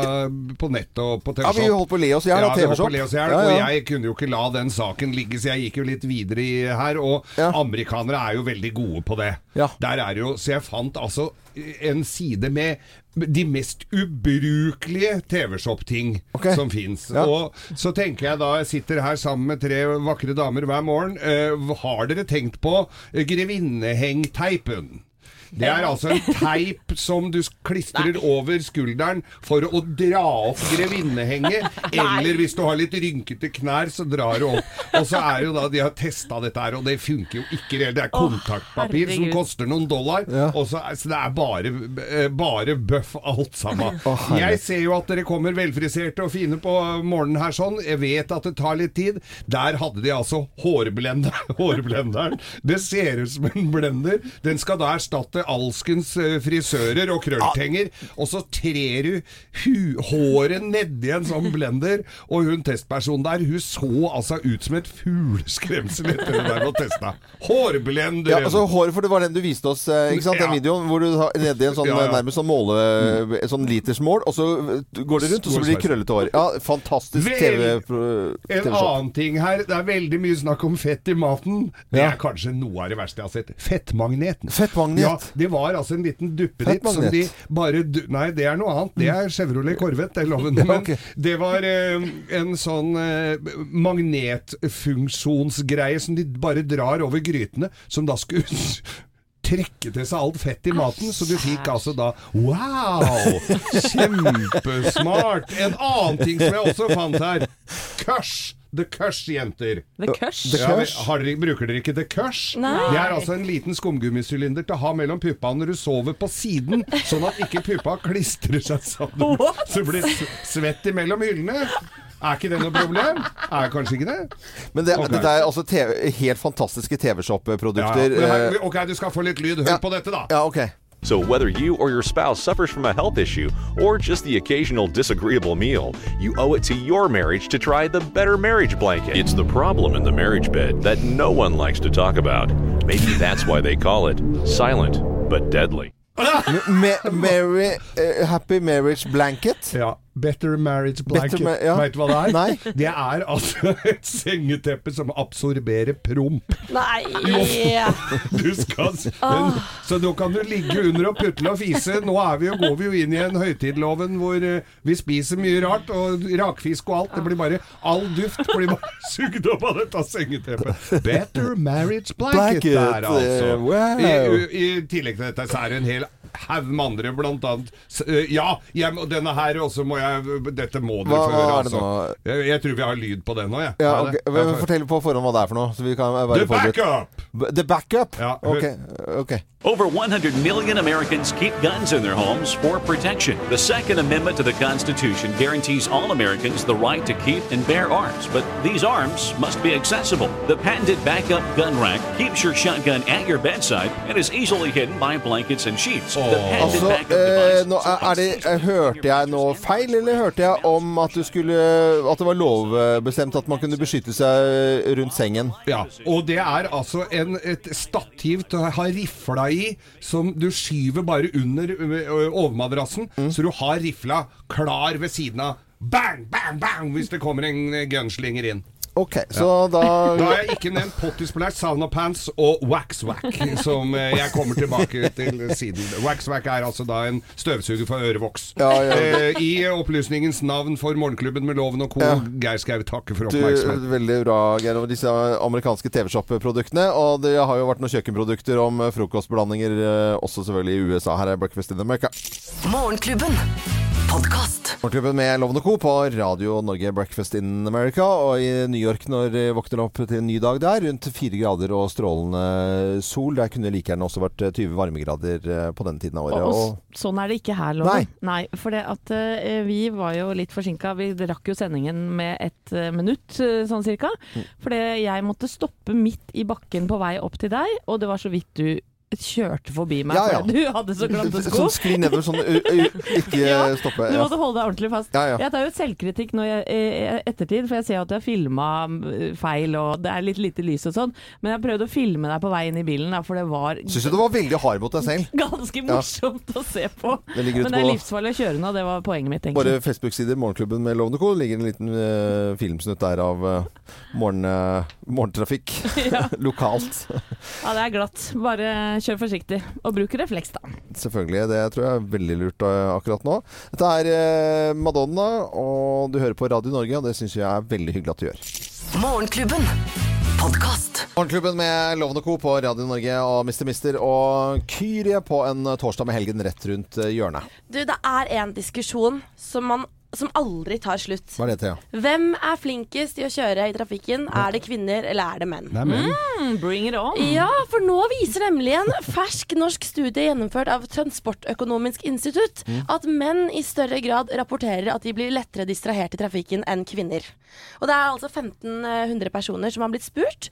S4: på nett og på TV-shop.
S2: Ja, vi holdt på å le oss i hjel
S4: Ja,
S2: av TV-shop.
S4: oss i
S2: Ja, ja.
S4: og jeg kunne jo ikke la den saken ligge, så jeg gikk jo litt videre i her. Og amerikanere er jo veldig gode på det. Der er jo Så jeg fant altså en side med de mest ubrukelige TV-shop-ting som fins.
S2: Ja.
S4: Og så tenker jeg da jeg sitter her sammen med tre vakre damer hver morgen, uh, har dere tenkt på eh, grevinnehengteipen? Det er altså en teip som du klistrer over skulderen for å dra opp grevinnehenget. Eller hvis du har litt rynkete knær, så drar du opp. Og så er jo da De har testa dette her, og det funker jo ikke. Det er kontaktpapir som koster noen dollar. Og så, så det er bare, eh, bare bøff alt sammen. Jeg ser jo at dere kommer velfriserte og fine på morgenen her sånn. Jeg vet at det tar litt tid. Der hadde de altså hårblender, hårblenderen. Det ser ut som en blender. Den skal da erstatte alskens eh, frisører og krølltenger. Og så trer du håret nedi en sånn blender. Og hun testpersonen der, hun så altså ut som et fugleskremsel etter det der å testa. Hårblender!
S2: Ja, altså håret, for det var den du viste oss, eh, ikke sant? Den
S4: Ja.
S2: videoen hvor du har nedi en sånn
S4: Ja, ja.
S2: nærmest sånn måle... Sånn litersmål, og så går det rundt, og så blir det krøllete hår. Ja, fantastisk
S4: TV-show.
S2: TV
S4: en annen ting her. Det er veldig mye snakk om fett i maten. Det er kanskje noe av det verste jeg har sett. Fettmagneten.
S2: Fettmagnet.
S4: Ja, det var altså en liten duppeditt som de bare du- Nei, det er noe annet. Det er Chevrolet Corvette, det loven. Men det var eh, en sånn eh, magnetfunksjonsgreie som de bare drar over grytene, som da skulle trekke til seg alt fett i maten, så du fikk altså da Wow! Kjempesmart! En annen ting som jeg også fant her. Kush! The Kush, jenter.
S3: The Kush?
S4: Ja, har dere, bruker dere ikke The Kush?
S1: Nei.
S4: Det er altså en liten skumgummisylinder til å ha mellom puppa når du sover på siden, sånn at ikke puppa klistrer seg sammen. Så det blir svett imellom hyllene. Er ikke det noe problem? Er kanskje ikke det?
S2: Men det,
S4: Ok.
S2: dette er altså TV, helt fantastiske
S4: Ja,
S2: TV-shop-produkter.
S4: men her,
S2: eh,
S4: ok, du skal få litt lyd. Hør på dette, da.
S2: Ja, ok.
S12: So, whether you or your spouse suffers from a health issue or just the occasional disagreeable meal, you owe it to your marriage to try the Better Marriage Blanket. It's the problem in the marriage bed that no one likes to talk about. Maybe that's why they call it silent but deadly.
S2: Me, Mary, eh, happy Marriage Blanket.
S4: Ja. Better Marriage Blanket.
S2: Ma- ja.
S4: Vet du hva det er?
S2: Nei.
S4: Det er altså et sengeteppe som absorberer promp.
S1: Nei!
S4: Du skal, men, så nå kan du ligge under og putle og fise. Nå er vi jo, går vi jo inn i en høytidloven hvor eh, vi spiser mye rart, og rakfisk og alt. Det blir bare All duft blir bare sugd opp av dette sengeteppet. Better marriage blanket,
S2: Blanket,
S4: der, altså.
S2: eh, wow.
S4: I, I tillegg til dette så er det en hel haug med andre, blant annet eh, Ja, jeg, denne her også må jeg Dette må dere
S2: Hva- er
S4: altså. Jeg, jeg tror vi har lyd på den nå, jeg.
S2: Ja,
S4: Har
S2: ok.
S4: jeg det?
S2: Men
S4: Ja, for-
S2: Fortell på forhånd hva det er for noe, så vi kan være
S4: The
S2: forberedt.
S4: backup!
S2: The backup?
S4: Ja,
S2: ok. okay.
S13: Over 100 million Americans keep guns in their homes for protection. The Second Amendment to the Constitution guarantees all Americans the right to keep and bear arms, but these arms must be accessible. The patented backup gun rack keeps your shotgun at your bedside and is easily hidden by blankets and sheets. The patented
S2: Altså,
S13: backup
S2: eh,
S13: device
S2: nå, er er det, eh, hørte jeg nå feil, eller hørte jeg om at, skulle, at det var lovbestemt at man kunne beskytte seg rundt sengen?
S4: Ja, og det er altså en, et stativ til å ha rifla i, som du skyver bare under overmadrassen, overmadrassen, så du har rifla klar ved siden av. Bang, bang, bang, hvis det kommer en ø, gunslinger inn.
S2: Ok, så da
S4: Da har jeg ikke nevnt pottisplash, sauna pants og waxwack, som eh, jeg kommer tilbake til siden. Waxwack er altså da en støvsuger for ørevoks.
S2: Ja, ja.
S4: Eh, I opplysningens navn for Morgenklubben med Loven og co.
S2: Ja.
S4: Geir Skau, takker for
S2: Du, veldig bra, Geir, over disse amerikanske TV-shop-produktene. Og det har jo vært noen kjøkkenprodukter om eh, frokostblandinger også selvfølgelig i USA. Her er Breakfast in America.
S5: Morgenklubben. Podkast.
S2: Morgenklubben med Lovende Co. på Radio Norge Breakfast in America. Og i New York når vi våkner opp til en ny dag der, rundt fire grader og strålende sol. Der kunne like gjerne også vært eh, 20 varmegrader eh, på den tiden av året.
S3: Og,
S2: Og,
S3: og sånn er det ikke her, Lovende. Nei. Nei for det at uh, vi var jo litt forsinka. Vi rakk jo sendingen med et uh, minutt, eh, sånn cirka.
S2: Mm.
S3: Fordi jeg måtte stoppe midt i bakken på vei opp til deg, og det var så vidt du kjørte forbi meg
S2: Ja, ja.
S3: du hadde så glatte sko.
S2: Sånn skli nedover, sånn ikke
S3: Ja,
S2: stoppe.
S3: Du måtte holde deg ordentlig fast.
S2: Ja, ja.
S3: Jeg tar jo selvkritikk nå i ettertid, for jeg ser at du har filma feil og det er litt lite lys og sånn. Men jeg prøvde å filme deg på vei inn i bilen, for det var
S2: Syns du du var veldig hard mot deg selv?
S3: ganske morsomt å se på.
S2: Det
S3: Men det er livsfarlig å kjøre nå, det var poenget mitt,
S2: Bare. Facebook-sider, Morgenklubben med Lovende Co. ligger en liten uh, filmsnutt der av uh, morgen, uh, morgentrafikk lokalt.
S3: Ja, det er glatt. Bare kjør forsiktig. Og bruk refleks, da.
S2: Selvfølgelig. Det tror jeg er veldig lurt eh, akkurat nå. Dette er eh, Madonna, og du hører på Radio Norge, og det syns jeg er veldig hyggelig at du gjør.
S5: Morgenklubben. Podkast.
S2: Morgenklubben med Loven og Co. på Radio Norge og Mr. Mister og Kyrie på en torsdag med helgen rett rundt eh, hjørnet.
S1: Du, det er en diskusjon som, man, som aldri tar slutt.
S2: Hva er det, Thea?
S1: Hvem er flinkest i å kjøre i trafikken? Er det kvinner, eller er det menn?
S2: Det er menn.
S3: Mm, bring it on.
S1: Ja, for nå viser nemlig en fersk norsk studie gjennomført av Transportøkonomisk institutt
S2: Mm.
S1: at menn i større grad rapporterer at de blir lettere distrahert i trafikken enn kvinner. Og det er altså 1500 personer som har blitt spurt.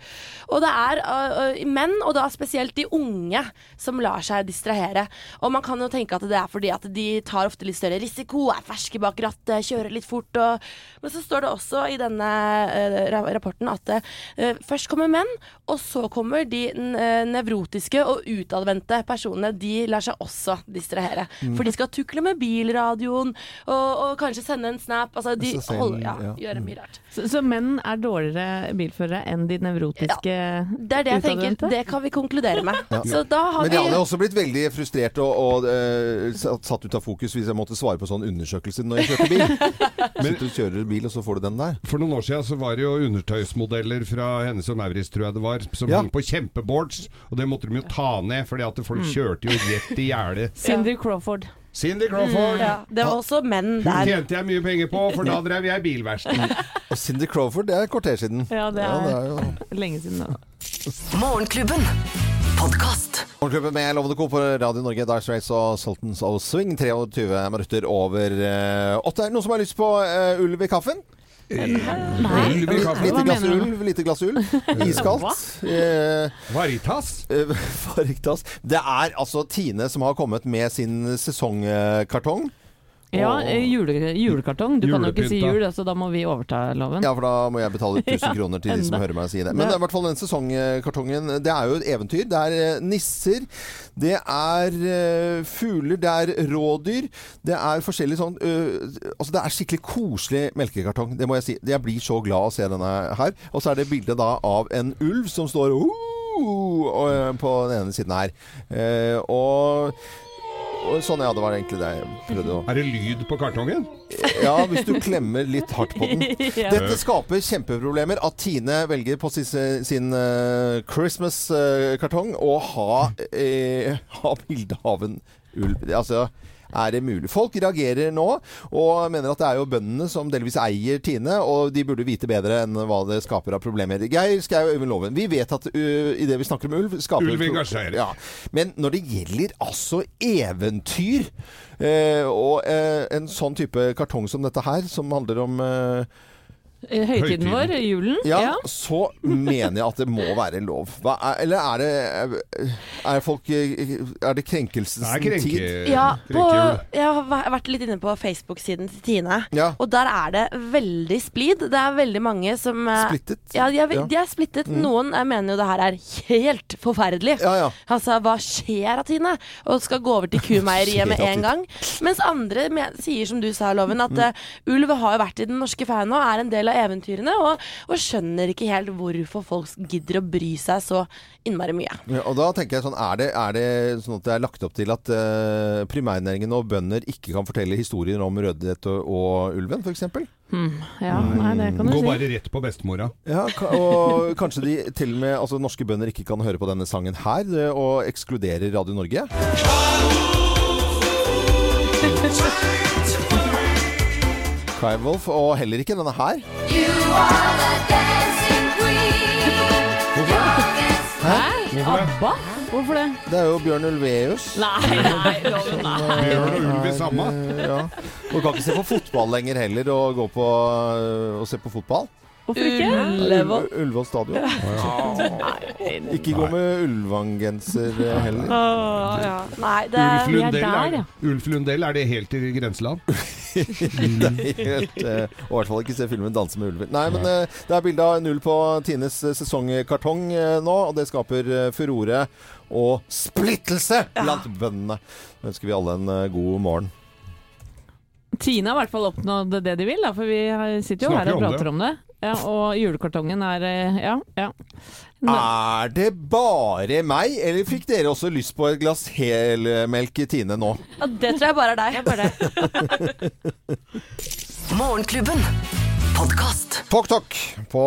S1: Og det er øh, menn, og da spesielt de unge, som lar seg distrahere. Og man kan jo tenke at det er fordi at de tar ofte litt større risiko, er ferske bak rattet, kjører litt fort. Og... Men så står det også i denne øh, rapporten at øh, først kommer menn, og så kommer de n- nevrotiske og utadvendte personene. De lar seg også distrahere.
S3: Mm.
S1: For de skal tukle med bilradioen, og, og kanskje sende en snap. Altså, de holder, ja,
S3: ja.
S1: gjør mye rart.
S3: Så, så menn er dårligere bilførere enn de nevrotiske
S1: Det er det jeg tenker. Det kan vi konkludere med.
S2: Ja.
S1: Så da har
S2: Men
S1: vi
S2: jeg hadde også blitt veldig frustrert og, og uh, satt satt ut av fokus hvis jeg måtte svare på sånn undersøkelse når jeg kjørte bil. Men du kjører bil, og så får du den der.
S4: For noen år siden så var det jo undertøysmodeller fra Hennes og Maurits, tror jeg det var, som
S2: Ja.
S4: hang på kjempeboards. Og det måtte de jo ta ned, fordi at folk
S3: Mm.
S4: kjørte jo rett i gjerdet.
S3: Cindy Crawford.
S4: Cindy Crawford.
S1: Mm, ja, det var også menn der.
S4: Hun tjente jeg mye penger på, for da drev jeg bilverksted.
S2: Og Cindy Crawford, det er et kvarter siden.
S3: Ja, det er,
S2: det er jo
S3: lenge siden Da.
S5: Morgenklubben. Podkast.
S2: Morgenklubben med Lovende Co. på Radio Norge, Dice Race og Sultans of Swing. 23 minutter over eh, åtte. Er det noen som har lyst på uh, ulv i kaffen?
S4: Ulv i kaffen?
S2: Lite glass ulv, lite glass ulv. Iskaldt. Eh,
S4: Varitas?
S2: eh, Varitas. Det er altså Tine som har kommet med sin sesongkartong.
S3: Ja, eh, jule, julekartong. Du kan jo ikke si
S2: jul,
S3: jul, altså da må vi overta loven.
S2: Ja, for da må jeg betale 1000 kroner til de som hører meg si det. Men det er i hvert fall den sesongkartongen. Det er jo et eventyr. Det er eh, nisser, det er uh, fugler, det er rådyr. Det er forskjellig sånn uh, Altså, det er skikkelig koselig melkekartong, det må jeg si. Jeg blir så glad av å se denne her. Og så er det bilde da av en ulv som står «Uh», på den ene siden her. Og sånn, ja, det var egentlig det jeg prøvde å
S4: Er det lyd på kartongen?
S2: ja, hvis du klemmer litt hardt på den.
S4: Ja.
S2: Dette skaper kjempeproblemer at Tine velger på sin, sin uh, Christmas-kartong å ha, uh, ha bilde av en ulv. Altså, er det mulig? Folk reagerer nå og mener at det er jo bøndene som delvis eier Tine, og de burde vite bedre enn hva det skaper av problemer. Geir Skau Øyvind Loven, vi vet at uh, i det vi snakker om ulv skaper
S4: Ulv engasjerer.
S2: Ja. Men når det gjelder altså eventyr uh, og uh, en sånn type kartong som dette her, som handler om Eh,
S3: Høytiden vår, julen.
S2: ja,
S3: Ja.
S2: så mener jeg at det må være lov. Hva er, eller er det Er folk Er det krenkelsens
S4: Det er krenke-
S2: tid?
S1: Ja, på, jeg har vært litt inne på Facebook-siden til Tine.
S2: Ja.
S1: Og der er det veldig splid. Det er veldig mange som eh,
S2: Splittet?
S1: Ja, de er, de er splittet.
S2: Mm.
S1: Noen eh, mener jo det her er helt forferdelig. Altså, hva skjer av Tine? Og skal gå over til kumeieriet med en gang. Mens andre men, sier som du sa, Loven, at
S2: Mm.
S1: uh, ulv har jo vært i den norske faunaen og er en del av eventyrene, og, og skjønner ikke helt hvorfor folk gidder å bry seg så innmari mye.
S2: Ja, og da tenker jeg sånn, Er det, er det sånn at det er lagt opp til at uh, primærnæringen og bønder ikke kan fortelle historier om Rødhette og, og ulven, f.eks.?
S3: Hmm, ja, nei, det kan du
S4: Gå
S3: si.
S4: bare rett på bestemora.
S2: Ja, og kanskje de til og med altså norske bønder ikke kan høre på denne sangen her, eh, og ekskluderer Radio Norge? Cry Wolf, og heller ikke denne her. Hæ?
S3: ABBA? Hvorfor det?
S2: Det er jo Bjørn Ulveus.
S3: Nei, nei, nei.
S4: Bjørn og ulv i samme.
S2: Ja. Og kan ikke se på fotball lenger heller, og gå på øh, og se på fotball.
S3: Hvorfor ikke?
S1: Ullevål.
S2: Ul- Ullevål stadion. Ikke gå med Ulvang-genser eh, heller.
S1: Ja. Nei, det
S4: Ulf
S3: vi er der,
S4: er,
S3: ja.
S4: Ulf Lundell, er det helt i grenseland?
S2: helt, eh, og i hvert fall ikke se filmen 'Danse med ulver'. Nei, men eh, det er bilde av null på Tines eh, sesongkartong eh, nå, og det skaper eh, furore og splittelse blant bøndene. Nå ønsker vi alle en god morgen.
S3: Tine har i hvert fall oppnådd det de vil, da, for vi sitter jo
S4: Snakker
S3: her og
S4: om det.
S3: prater om det. Ja, og julekartongen er eh, Ja, ja.
S2: Er det bare meg, eller fikk dere også lyst på et glass helmelk i Tine nå?
S1: Ja, det tror jeg bare er deg.
S5: Morgenklubben. Podkast.
S2: Talk Talk på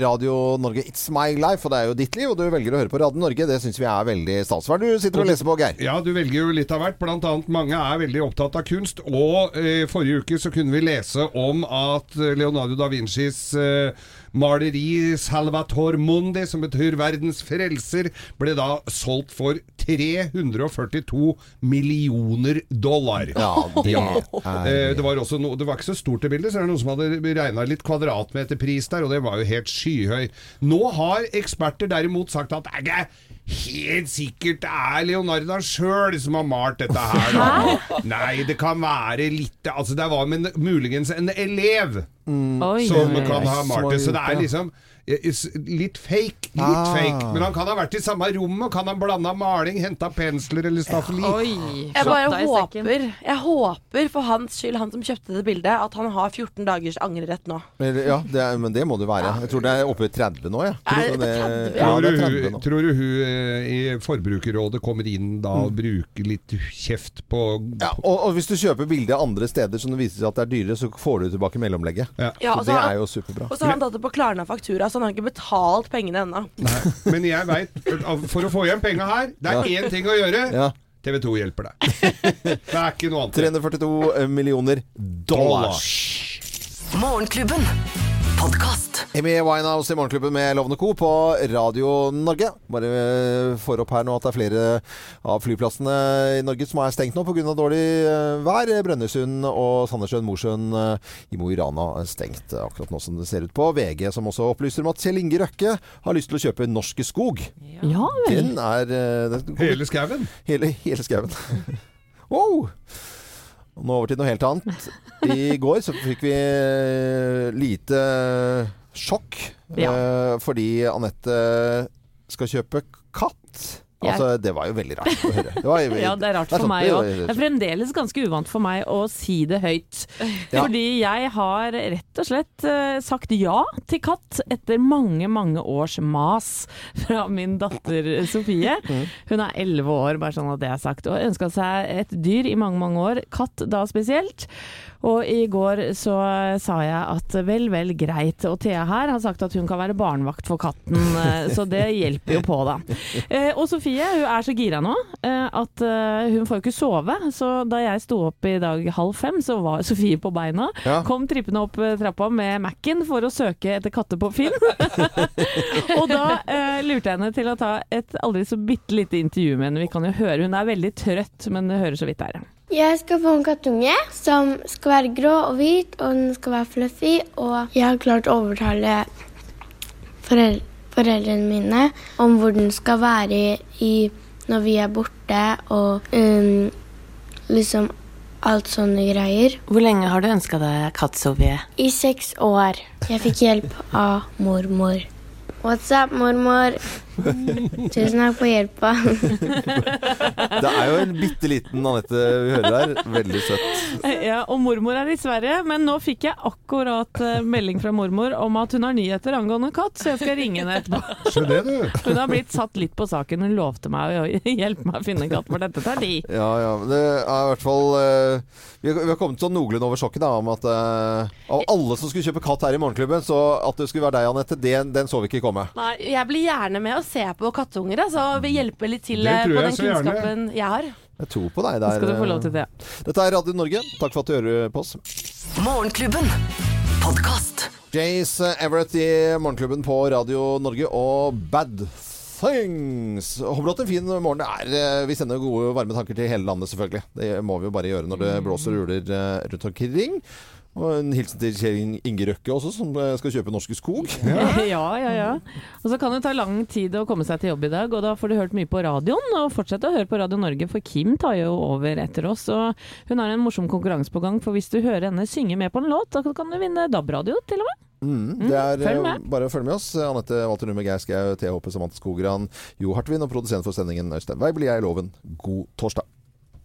S2: Radio Norge. It's my life, og det er jo ditt liv, og du velger å høre på Radio Norge. Det syns vi er veldig stas. Hva er det du sitter og leser på, Geir?
S4: Ja, du velger jo litt av hvert. Blant annet mange er veldig opptatt av kunst. Og eh, forrige uke så kunne vi lese om at eh, Leonardo da Vincis eh, maleri 'Salvator Mundi', som betyr 'verdens frelser', ble da solgt for 342 millioner dollar.
S2: Ja, det er
S4: Eh, Det var, også no, det var ikke så stort det bildet, så er noen som hadde regna litt kvadratmeterpris der, og det var jo helt skyhøy. Nå har eksperter derimot sagt at det helt sikkert er Leonardo sjøl som har malt dette her. Da. Nei, det kan være litt Altså, det var men, muligens en elev
S3: mm.
S4: som
S3: oi, oi.
S4: kan ha malt det, så det er liksom Litt fake. Litt
S2: Ah.
S4: fake. Men han kan ha vært i samme rommet, kan ha blanda maling, henta pensler eller staffeli.
S1: Jeg bare håper, jeg håper for hans skyld, han som kjøpte det bildet, at han har 14 dagers angrerett nå.
S2: Men, ja, det er, men det må det være. Jeg tror det er oppe i 30 nå, jeg.
S1: Det
S2: Så
S1: 30?
S2: Ja,
S4: Tror du, hun, tror du hun eh, i Forbrukerrådet kommer inn da og bruker litt kjeft på
S2: Ja, og, og hvis du kjøper bilde andre steder som det viser seg at det er dyrere, så får du tilbake mellomlegget.
S4: Ja.
S1: Ja,
S2: så
S1: og så
S2: det er jo superbra.
S1: Og så har han tatt det på Klarna faktura, så han har ikke betalt pengene ennå.
S4: Men jeg veit For å få igjen penga her, det er én ting å gjøre.
S2: Ja.
S4: TV 2 hjelper deg. Det er ikke noe annet.
S2: 342 millioner dollars.
S5: Morgenklubben. Podkast.
S2: Amy Winehouse i Morgenklubben med Lovende Co. på Radio Norge. Bare eh, får opp her nå at det er flere av flyplassene i Norge som er stengt nå pga. dårlig eh, vær. Brønnøysund og Sandnessjøen, Mosjøen eh, i Mo i Rana er stengt akkurat nå som det ser ut på. VG som også opplyser om at Kjell Inge Røkke har lyst til å kjøpe Norske Skog.
S3: Ja vel.
S2: Den er den kommer-
S4: Hele skauen.
S2: Hele, hele skauen. wow! Nå over til noe helt annet. I går så fikk vi eh, lite sjokk ja. fordi Anette skal kjøpe katt. Altså, det var jo veldig rart å høre. Det var,
S3: Ja, det er rart for
S2: sånn,
S3: meg òg. Det er fremdeles ganske uvant for meg å si det høyt.
S2: Ja.
S3: Fordi jeg har rett og slett eh, sagt ja til katt etter mange, mange års mas fra min datter Sofie.
S2: Mm.
S3: Hun er elleve år, bare sånn at det er sagt, og ønska seg et dyr i mange, mange år. Katt da spesielt. Og i går så sa jeg at vel, vel, greit. Og Thea her har sagt at hun kan være barnevakt for katten, eh, så det hjelper jo på, da. Eh, og Sofie hun er så gira nå eh, at eh, hun får jo ikke sove. Så da jeg sto opp i dag halv fem, så var Sofie på beina.
S2: Ja.
S3: Kom trippende opp eh, trappa med Mac-en for å søke etter katter på Finn. og da eh, lurte jeg henne til å ta et aldri så bitte lite intervju med henne. Vi kan jo høre, hun er veldig trøtt, men det hører så vidt her.
S14: Jeg skal få en kattunge som skal være grå og hvit, og den skal være fluffy. Og jeg har klart å overtale forel foreldrene mine om hvor den skal være i, i når vi er borte, og um, liksom alt sånne greier.
S15: Hvor lenge har du ønska deg katt, Sofie?
S14: I seks år. Jeg fikk hjelp av mormor. What's up, mormor? Tusen takk for hjelpa.
S2: Det er jo en bitte liten Anette vi hører her. Veldig søtt.
S3: Ja, og mormor er i Sverige, men nå fikk jeg akkurat eh, melding fra mormor om at hun har nyheter angående katt, så jeg skal ringe henne etterpå.
S4: Se det, du.
S3: Hun har blitt satt litt på saken. Hun lovte meg å hjelpe meg å finne en katt, for dette tar tid.
S2: Ja, ja. men Det er i hvert fall eh, Vi har, vi har kommet sånn noenlunde over sjokket da, om at eh, av alle som skulle kjøpe katt her i Morgenklubben, så at det skulle være deg, Anette, den, den så vi ikke komme.
S1: Nei, jeg blir gjerne med å se på kattunger, så Vi hjelper litt til eh, på
S2: jeg
S1: den
S2: gjerne.
S1: kunnskapen jeg har.
S2: Jeg tror på deg der.
S3: Skal du få lov til det.
S2: Dette er Radio Norge. Takk for at du hører på oss.
S5: Morgenklubben. Podcast.
S2: Jace Everett i Morgenklubben på Radio Norge og Bad Things. Håper du har hatt en fin morgen. Det er, eh, vi sender gode, varme tanker til hele landet, selvfølgelig. Det må vi jo bare gjøre når det blåser og uler eh, rundt omkring. Og en hilsen til Kjell Inge Røkke også, som eh, skal kjøpe Norske Skog.
S3: Ja, ja, ja. Og så kan det ta lang tid å komme seg til jobb i dag, og da får du hørt mye på radioen. Og fortsett å høre på Radio Norge, for Kim tar jo over etter oss. Og hun har en morsom konkurranse på gang, for hvis du hører henne synge med på en låt, da kan du vinne DAB-radio, til og med.
S2: Mm, det er
S3: følg med.
S2: bare å følge med oss. Anette Walter Numme, Geir Skau, THP Håpe, Samantha Skogran, Jo Hartvin og produsent for sendingen Øystein Weibel. Jeg er Loven. God torsdag.